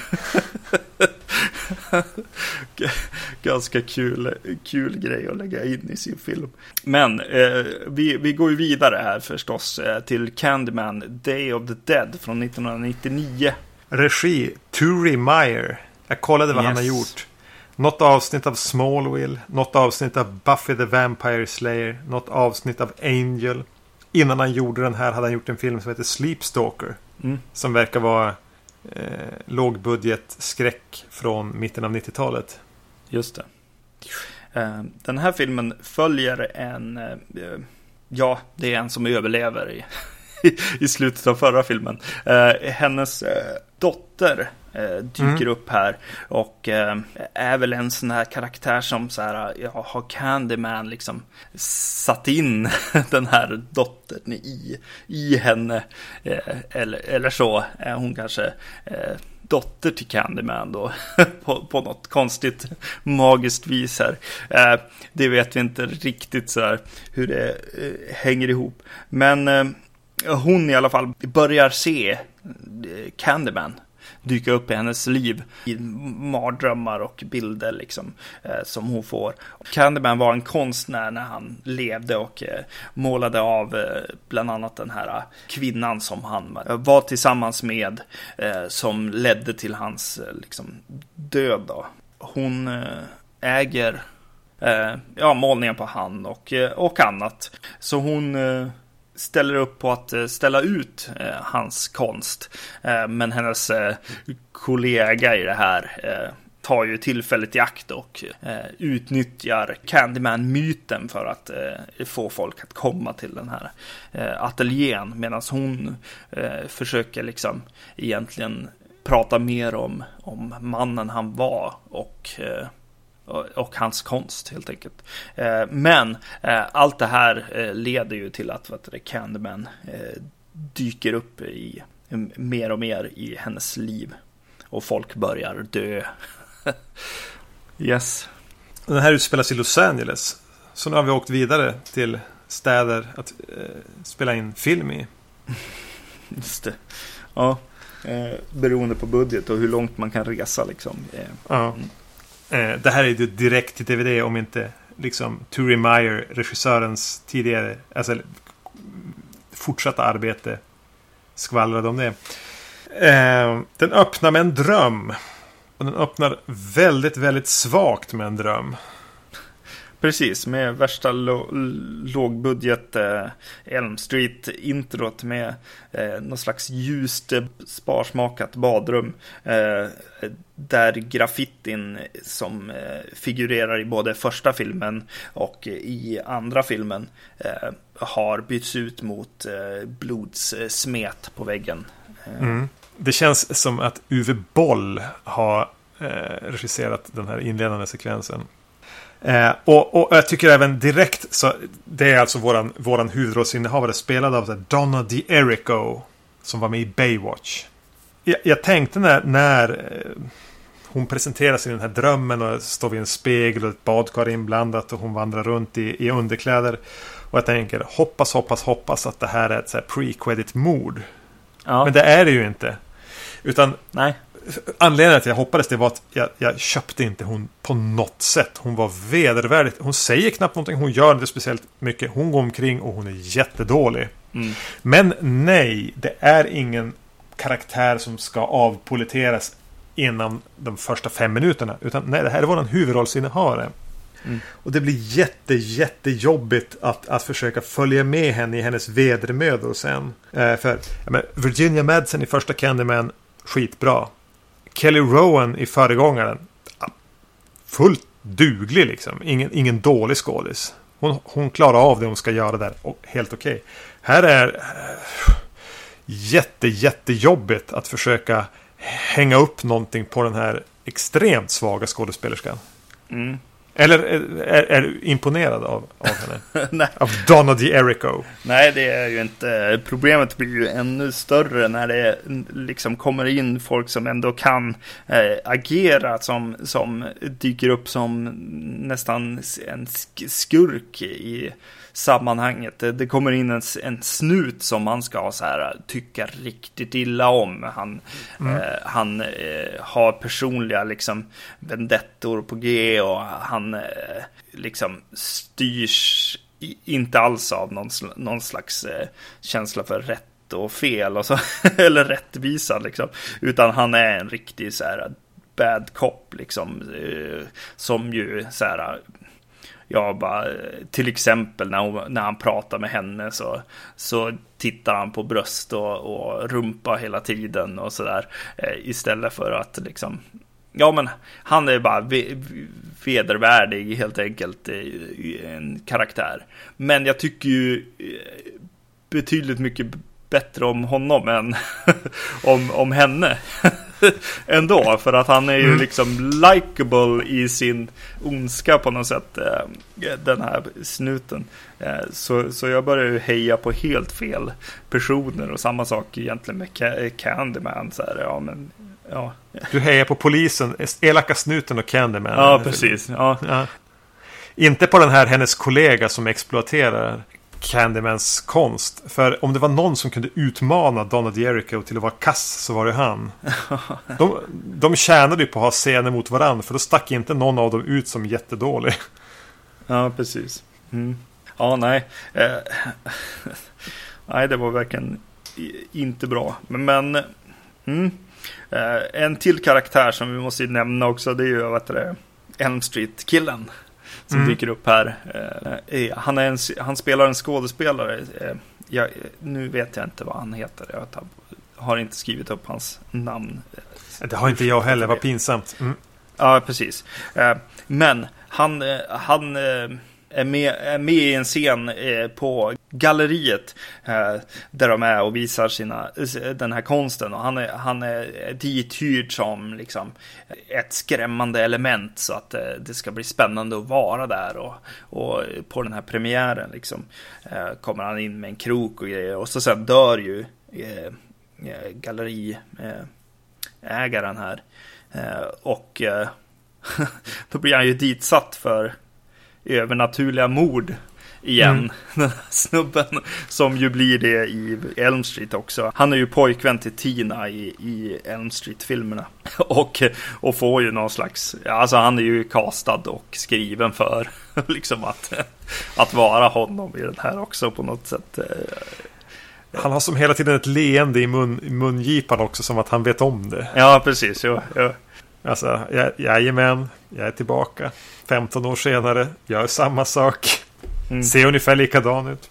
Ganska kul, kul grej att lägga in i sin film. Men eh, vi, vi går ju vidare här förstås eh, till Candyman Day of the Dead från 1999. Regi, Turi Meyer. Jag kollade vad yes. han har gjort. Något avsnitt av Smallville, något avsnitt av Buffy the Vampire Slayer, något avsnitt av Angel. Innan han gjorde den här hade han gjort en film som heter Sleepstalker. Mm. Som verkar vara eh, lågbudget skräck från mitten av 90-talet. Just det. Eh, den här filmen följer en, eh, ja, det är en som överlever i, i slutet av förra filmen. Eh, hennes dotter eh, dyker mm. upp här och eh, är väl en sån här karaktär som så här, ja, har Candyman liksom satt in den här dottern i, i henne. Eh, eller, eller så är hon kanske eh, dotter till Candyman då på, på något konstigt magiskt vis här. Eh, det vet vi inte riktigt så här hur det eh, hänger ihop. Men eh, hon i alla fall börjar se Candyman dyka upp i hennes liv i mardrömmar och bilder liksom eh, som hon får. Candyman var en konstnär när han levde och eh, målade av eh, bland annat den här eh, kvinnan som han eh, var tillsammans med eh, som ledde till hans eh, liksom, död. Då. Hon eh, äger ja, målningen på han och, och annat. Så hon ställer upp på att eh, ställa ut eh, hans konst. Eh, men hennes eh, kollega i det här eh, tar ju tillfället i akt och eh, utnyttjar Candyman-myten för att eh, få folk att komma till den här eh, ateljén. Medan hon försöker liksom egentligen prata mer om, om mannen han var och och hans konst helt enkelt. Eh, men eh, allt det här eh, leder ju till att vad det, Candyman dyker upp i mer och mer i hennes liv. Och folk börjar dö. yes. Den här utspelas i Los Angeles. Så nu har vi åkt vidare till städer att spela in film i. Just det. Ja, eh, beroende på budget och hur långt man kan resa liksom. Eh, ja. Eh, det här är ju direkt till DVD om inte liksom Turi Meyer, regissörens tidigare, alltså fortsatta arbete skvallrade om det. Eh, den öppnar med en dröm. Och den öppnar väldigt, väldigt svagt med en dröm. Precis, med värsta lågbudget eh, Elm Street-introt med eh, någon slags ljust eh, sparsmakat badrum. Eh, där graffitin som eh, figurerar i både första filmen och i andra filmen eh, har bytts ut mot eh, blodssmet på väggen. Eh. Mm. Det känns som att Uwe Boll har eh, regisserat den här inledande sekvensen. Eh, och, och, jag tycker även direkt så det är alltså våran, våran huvudrollsinnehavare spelad av Donna D'Erico som var med i Baywatch. Jag, jag tänkte när, när eh, hon presenteras i den här drömmen och står vid en spegel och ett badkar inblandat och hon vandrar runt i, i underkläder. Och jag tänker hoppas, hoppas, hoppas att det här är ett pre-credit mord. Ja. Men det är det ju inte. Utan Nej anledningen till att jag hoppades det var att jag, jag, köpte inte hon på något sätt. Hon var vedervärdigt. Hon säger knappt någonting. Hon gör inte speciellt mycket. Hon går omkring och hon är jättedålig. Mm. Men nej, det är ingen karaktär som ska avpoliteras innan de första fem minuterna. Utan nej, det här är vår huvudrollsinnehavare. Mm. Och det blir jätte, jättejobbigt att, att försöka följa med henne i hennes vedermödor sen. Eh, för ja, Virginia Madsen i första Candyman, skitbra. Kelly Rowan i föregångaren. Fullt duglig liksom. Ingen, ingen dålig skådis. Hon, hon klarar av det hon ska göra där. Och helt okej. Okay. Här är... Eh, jätte, jättejobbigt att försöka hänga upp någonting på den här extremt svaga skådespelerskan. Mm. Eller är, är, är du imponerad av, av henne? Nej. Av Donna D'Erico? Nej, det är ju inte. Problemet blir ju ännu större när det liksom kommer in folk som ändå kan äh, agera som, som dyker upp som nästan en skurk i sammanhanget. Det, det kommer in en, en, snut som man ska så här, tycka riktigt illa om. Han, mm. eh, han eh, har personliga liksom, vendettor på G och han eh, liksom styrs inte alls av någon, någon slags eh, känsla för rätt och fel och så, eller rättvisa liksom. Utan han är en riktig så här bad cop liksom. Eh, som ju så här jag bara, till exempel när, hon, när han pratar med henne så, så tittar han på bröst och, och rumpa hela tiden och sådär. Eh, istället för att liksom, ja men han är bara vedervärdig helt enkelt, en karaktär. Men jag tycker ju eh, betydligt mycket bättre om honom än om, om henne. ändå. För att han är ju mm. liksom likable i sin ondska på något sätt. Eh, den här snuten. Eh, så, så jag börjar ju heja på helt fel personer. Och samma sak egentligen med Candyman. Så här, ja, men, ja. Du hejar på polisen, elaka snuten och Candyman. Ja, precis. Ja. ja. Inte på den här hennes kollega som exploaterar Candymans konst. För om det var någon som kunde utmana Donald Jericho till att vara kass så var det han. De, de tjänade ju på att ha scener mot varandra för då stack inte någon av dem ut som jättedålig. Ja, precis. Mm. Ja, nej. Eh, nej, det var verkligen inte bra. Men, mm. eh, en till karaktär som vi måste nämna också, det är ju vad det, Elm Street-killen som mm. dyker upp här. Eh, han, är en, han spelar en skådespelare. Eh, jag, nu vet jag inte vad han heter. Jag har inte skrivit upp hans namn. Det har inte jag heller, vad pinsamt. Mm. Ja, precis. Eh, men han, eh, han eh, är med, är med i en scen eh, på galleriet eh, där de är och visar sina, den här konsten. Och han är, han är dithyrd som liksom ett skrämmande element så att eh, det ska bli spännande att vara där. Och, och på den här premiären liksom eh, kommer han in med en krok och grejer. Och så sen dör ju eh, eh, galleriägaren här. och då blir han ju ditsatt för övernaturliga mord igen. Mm. Den här snubben som ju blir det i Elm Street också. Han är ju pojkvän till Tina i, i Elm Street-filmerna. Och, och får ju någon slags, alltså han är ju castad och skriven för liksom att, att vara honom i den här också på något sätt. Han har som hela tiden ett leende i, mun, i mungipan också som att han vet om det. Ja, precis. Jo, jo. Alltså, jag, jajamän, jag är tillbaka. 15 år senare, gör samma sak. Mm. Ser ungefär likadan ut.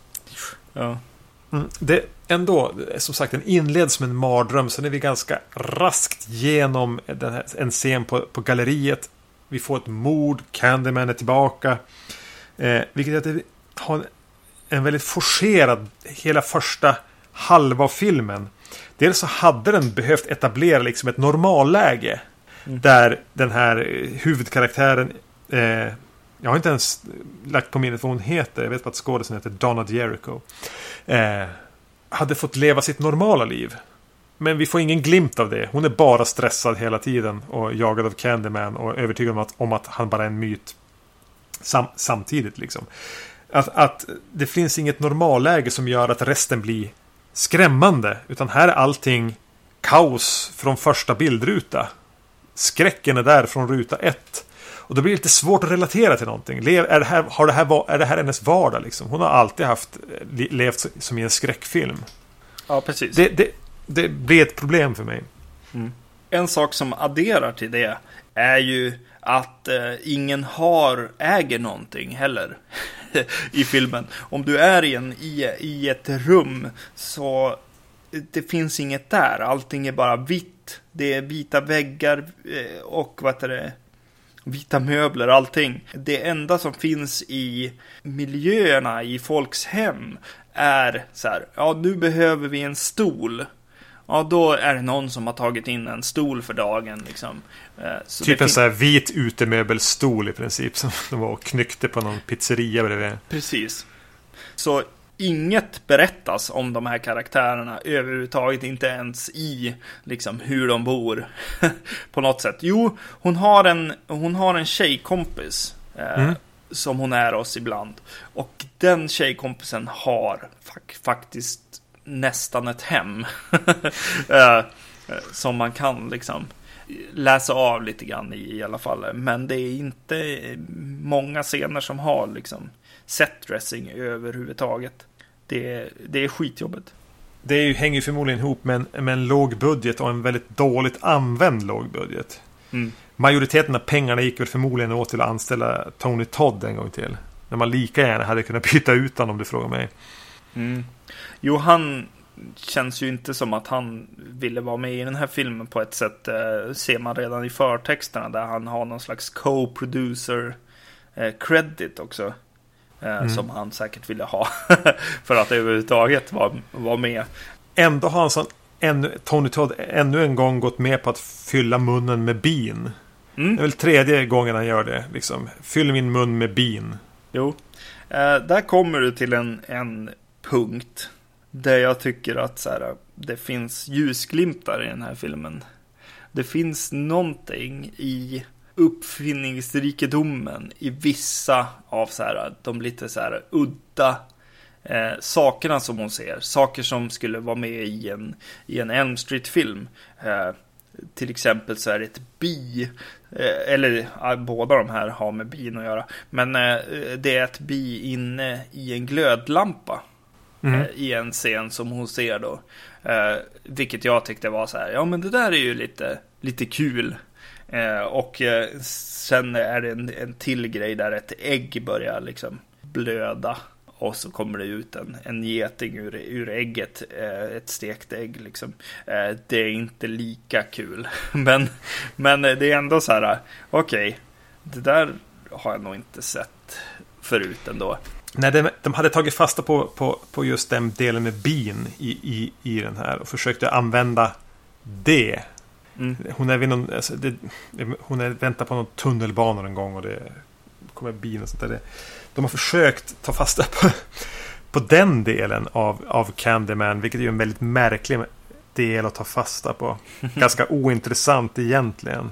Ja. Mm, det ändå, som sagt, den inleds som en mardröm. Sen är vi ganska raskt genom den här, en scen på, på galleriet. Vi får ett mord, Candyman är tillbaka. Eh, vilket är att det har en, en väldigt forcerad, hela första halva av filmen. Dels så hade den behövt etablera liksom ett normalläge. Mm. Där den här huvudkaraktären eh, jag har inte ens lagt på minnet vad hon heter. Jag vet bara att skådisen heter Donna Jericho. Eh, hade fått leva sitt normala liv. Men vi får ingen glimt av det. Hon är bara stressad hela tiden och jagad av Candyman och övertygad om att, om att han bara är en myt. Sam, samtidigt liksom. Att, att det finns inget normalläge som gör att resten blir skrämmande. Utan här är allting kaos från första bildruta. Skräcken är där från ruta ett. Och då blir det lite svårt att relatera till någonting. är, det här, har det här, är det här hennes vardag? Liksom? Hon har alltid haft, levt som i en skräckfilm. Ja, precis. Det, det, det blir ett problem för mig. Mm. En sak som adderar till det är ju att eh, ingen har, äger någonting heller i filmen. Om du är i, en, i, i ett rum så det finns inget där. Allting är bara vitt. Det är vita väggar eh, och vad heter det, vita möbler, allting. Det enda som finns i miljöerna i folks hem är så här, ja nu behöver vi en stol. Ja, då är det någon som har tagit in en stol för dagen liksom. Eh, så typ en sån här vit utemöbelstol i princip som de var och knyckte på någon pizzeria bredvid. Precis. Så inget berättas om de här karaktärerna överhuvudtaget, inte ens i liksom hur de bor på något sätt. Jo, hon har en, hon har en tjejkompis eh, mm. som hon är oss ibland. Och den tjejkompisen har faktiskt nästan ett hem eh, som man kan liksom läsa av lite grann i i alla fall. Men det är inte många scener som har liksom setdressing överhuvudtaget. Det är, det är skitjobbigt. Det är ju, hänger förmodligen ihop med en, med en låg budget och en väldigt dåligt använd låg budget. Mm. Majoriteten av pengarna gick väl förmodligen åt till att anställa Tony Todd en gång till. När man lika gärna hade kunnat byta ut honom om du frågar mig. Mm. Jo, han känns ju inte som att han ville vara med i den här filmen på ett sätt. Eh, ser man redan i förtexterna där han har någon slags co-producer eh, credit också. Eh, mm. Som han säkert ville ha för att överhuvudtaget vara var med. Ändå har han sån, ännu, Tony Todd ännu en gång gått med på att fylla munnen med bin. Mm. Det är väl tredje gången han gör det. Liksom. Fyll min mun med bin. Jo. Eh, där kommer du till en, en punkt. Där jag tycker att så här, det finns ljusglimtar i den här filmen. Det finns någonting i uppfinningsrikedomen i vissa av så här, de lite så här udda eh, sakerna som hon ser. Saker som skulle vara med i en, i en Elm Street-film. Eh, till exempel så är det ett bi, eh, eller ja, båda de här har med bin att göra. Men eh, det är ett bi inne i en glödlampa. Mm. Eh, I en scen som hon ser då. Eh, vilket jag tyckte var så här, ja men det där är ju lite, lite kul. Eh, och eh, sen är det en, en till grej där ett ägg börjar liksom blöda. Och så kommer det ut en, en geting ur, ur ägget, eh, ett stekt ägg liksom. Eh, det är inte lika kul. men, men det är ändå så här, okej, okay, det där har jag nog inte sett förut ändå. Nej, de, de hade tagit fasta på, på, på just den delen med bin i, i, i den här och försökte använda det Mm. Hon är vid någon, alltså, det, hon är, väntar på någon tunnelbana en gång och det kommer bin och sånt där. De har försökt ta fasta på, på den delen av, av Candyman, vilket är en väldigt märklig del att ta fasta på. Ganska ointressant egentligen.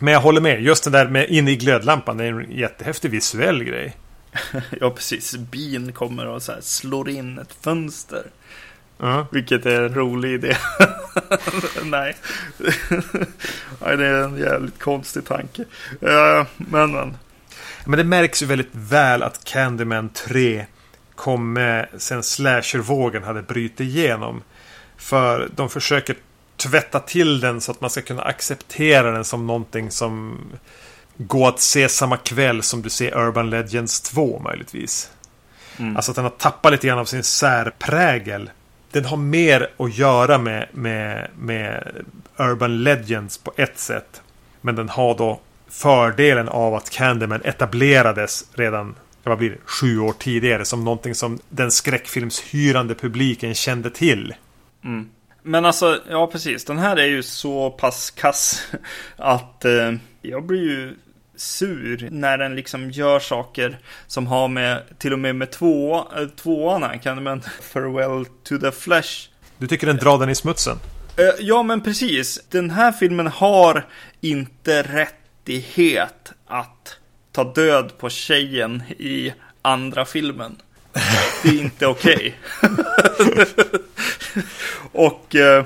Men jag håller med, just det där med inne i glödlampan, det är en jättehäftig visuell grej. ja, precis. Bin kommer och så här slår in ett fönster. Uh. Vilket är en rolig idé. Nej. Nej, det är en jävligt konstig tanke. Uh, men, men. Men det märks ju väldigt väl att Candyman 3 kom med sen slashervågen hade brutit igenom. För de försöker tvätta till den så att man ska kunna acceptera den som någonting som går att se samma kväll som du ser Urban Legends 2 möjligtvis. Mm. Alltså att den har tappat lite grann av sin särprägel den har mer att göra med, med, med Urban Legends på ett sätt. Men den har då fördelen av att Candyman etablerades redan vad blir det, sju år tidigare som någonting som den skräckfilmshyrande publiken kände till. Mm. Men alltså, ja precis. Den här är ju så pass kass att eh, jag blir ju sur när den liksom gör saker som har med, till och med med två, äh, tvåan kan man Farewell to the Flesh. Du tycker den drar den i smutsen? Äh, ja, men precis. Den här filmen har inte rättighet att ta död på tjejen i andra filmen. Det är inte okej. Och... Äh,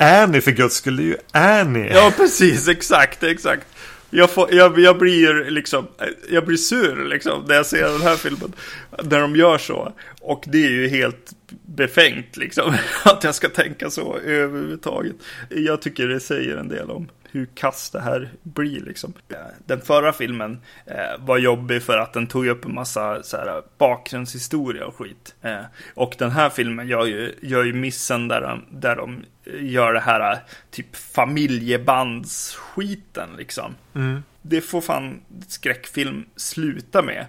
Annie för guds skull, det är ju Annie. Ja, precis, exakt, exakt. Jag, får, jag, jag blir liksom, jag blir sur liksom när jag ser den här filmen. När de gör så. Och det är ju helt befängt liksom. Att jag ska tänka så överhuvudtaget. Jag tycker det säger en del om hur kass det här blir liksom. Den förra filmen eh, var jobbig för att den tog upp en massa så här, bakgrundshistoria och skit. Eh, och den här filmen gör ju, gör ju missen där de, där de gör det här typ familjebandsskiten liksom. Mm. Det får fan skräckfilm sluta med.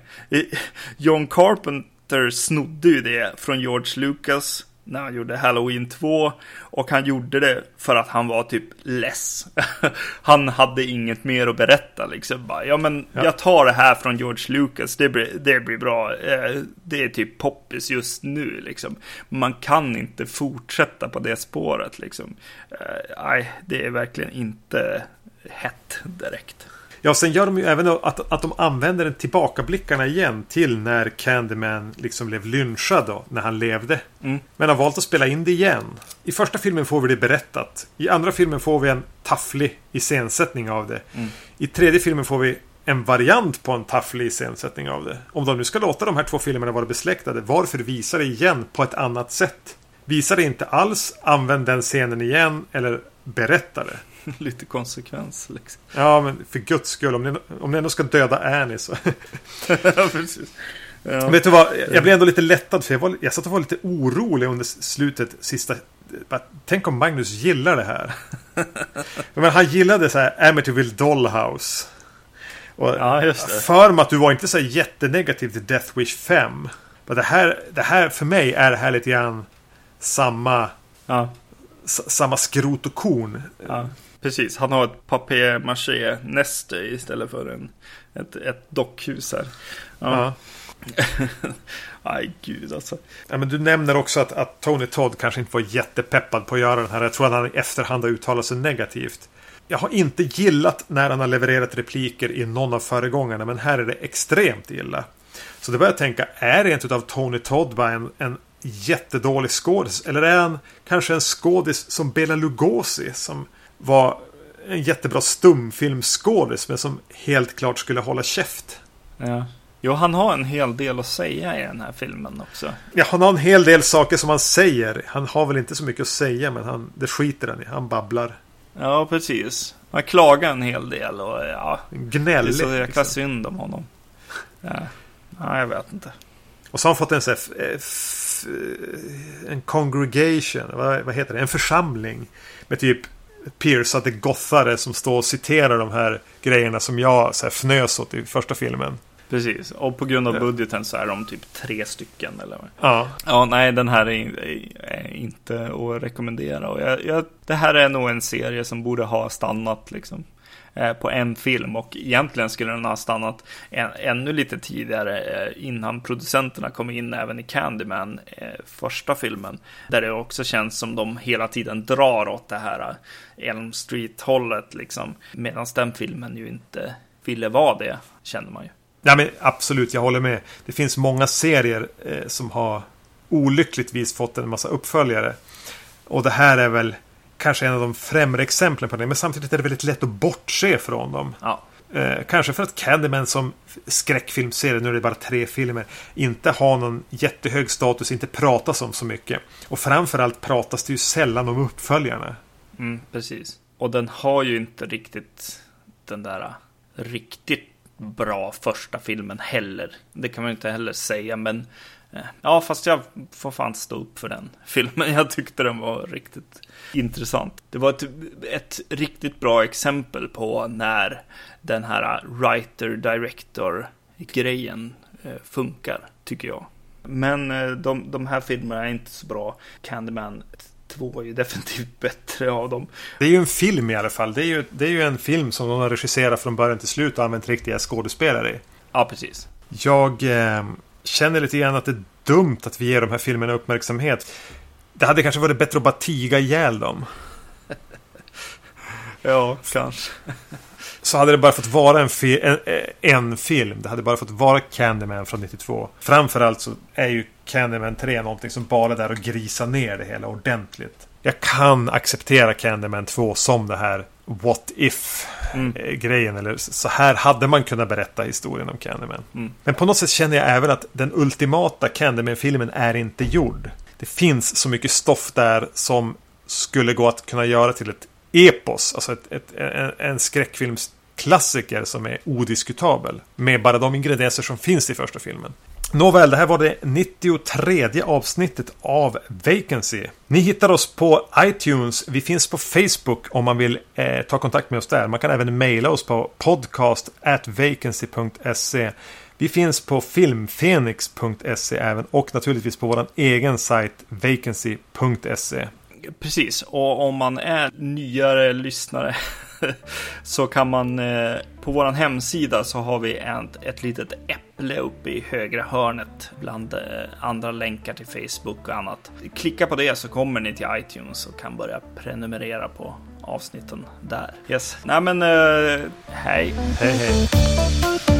John Carpenter Carpenter snodde ju det från George Lucas när han gjorde Halloween 2 och han gjorde det för att han var typ less. han hade inget mer att berätta liksom. Bara, ja men ja. jag tar det här från George Lucas, det blir, det blir bra. Eh, det är typ poppis just nu liksom. Man kan inte fortsätta på det spåret liksom. Eh, nej, det är verkligen inte hett direkt. Ja, sen gör de ju även att, att de använder den tillbakablickarna igen till när Candyman liksom blev lynchad då, när han levde. Mm. Men har valt att spela in det igen. I första filmen får vi det berättat. I andra filmen får vi en tafflig iscensättning av det. Mm. I tredje filmen får vi en variant på en tafflig iscensättning av det. Om de nu ska låta de här två filmerna vara besläktade, varför visa det igen på ett annat sätt? Visa det inte alls, använd den scenen igen eller berätta det. lite konsekvens. Liksom. Ja, men för guds skull. Om ni, om ni ändå ska döda Annie så. ja, precis. Ja. Vet du vad? Jag blev ändå lite lättad. För jag, var, jag satt och var lite orolig under slutet. Sista. Tänk om Magnus gillar det här. men han gillade så här Amityville Dollhouse. Och ja, just det. För mig att du var inte så jättenegativ till Death Wish 5. Men det här, det här för mig är det här lite grann samma. Ja. Samma skrot och korn. Ja. Precis, han har ett papier-maché-näste istället för en, ett, ett dockhus här. Ja. Aj, gud alltså. Ja, men du nämner också att, att Tony Todd kanske inte var jättepeppad på att göra den här. Jag tror att han i efterhand har uttalat sig negativt. Jag har inte gillat när han har levererat repliker i någon av föregångarna, men här är det extremt illa. Så det börjar jag tänka, är det inte av Tony Todd bara en, en jättedålig skådis? Eller är han kanske en skådis som Bela Lugosi som var en jättebra stumfilmskådis men som helt klart skulle hålla käft. Ja. Jo, han har en hel del att säga i den här filmen också. Ja, han har en hel del saker som han säger. Han har väl inte så mycket att säga, men han, det skiter han i. Han babblar. Ja, precis. Han klagar en hel del och ja. Gnällig. Det är så jäkla liksom. synd om honom. Ja. ja, jag vet inte. Och så har han fått en sån här, en congregation, vad, vad heter det? En församling. Med typ piercade gothare som står och citerar de här grejerna som jag så här, fnös åt i första filmen. Precis, och på grund av budgeten så är de typ tre stycken. Eller? Ja. Ja, nej, den här är, är inte att rekommendera. Och jag, jag, det här är nog en serie som borde ha stannat liksom. Eh, på en film och egentligen skulle den ha stannat en, ännu lite tidigare eh, innan producenterna kom in även i Candyman, eh, första filmen. Där det också känns som de hela tiden drar åt det här Elm Street-hållet liksom. Medan den filmen ju inte ville vara det, känner man ju. Ja, men absolut, jag håller med. Det finns många serier eh, som har olyckligtvis fått en massa uppföljare. Och det här är väl kanske en av de främre exemplen på det. Men samtidigt är det väldigt lätt att bortse från dem. Ja. Eh, kanske för att Candyman som skräckfilmserie, nu är det bara tre filmer, inte har någon jättehög status, inte pratas om så mycket. Och framförallt pratas det ju sällan om uppföljarna. Mm, precis. Och den har ju inte riktigt den där riktigt bra första filmen heller. Det kan man inte heller säga, men Eh, ja, fast jag får fan stå upp för den filmen. Jag tyckte den var riktigt intressant. Det var ett, ett riktigt bra exempel på när den här writer-director-grejen eh, funkar, tycker jag. Men eh, de, de här filmerna är inte så bra. Candyman 2 är ju definitivt bättre av dem. Det är ju en film i alla fall. Det är ju, det är ju en film som de har regisserat från början till slut och använt riktiga skådespelare i. Ja, precis. Jag... Eh känner lite grann att det är dumt att vi ger de här filmerna uppmärksamhet. Det hade kanske varit bättre att bara tiga ihjäl dem. ja, kanske. Så hade det bara fått vara en, fi en, en, film. Det hade bara fått vara Candyman från 92. Framförallt så är ju Candyman 3 någonting som bara är där och grisar ner det hela ordentligt. Jag kan acceptera Candyman 2 som det här what if mm. grejen. Eller så här hade man kunnat berätta historien om Candyman. Mm. Men på något sätt känner jag även att den ultimata Candyman-filmen är inte gjord. Det finns så mycket stoff där som skulle gå att kunna göra till ett epos. Alltså ett, ett, en, en skräckfilmsklassiker som är odiskutabel. Med bara de ingredienser som finns i första filmen. Nåväl, det här var det 93 avsnittet av Vacancy. Ni hittar oss på iTunes. Vi finns på Facebook om man vill eh, ta kontakt med oss där. Man kan även mejla oss på podcast vacancy.se. Vi finns på filmfenix.se även och naturligtvis på vår egen sajt vacancy.se. Precis, och om man är nyare lyssnare så kan man eh, på vår hemsida så har vi ett, ett litet äpple uppe i högra hörnet bland eh, andra länkar till Facebook och annat. Klicka på det så kommer ni till iTunes och kan börja prenumerera på avsnitten där. Yes, nej men eh, hej. Hej hej.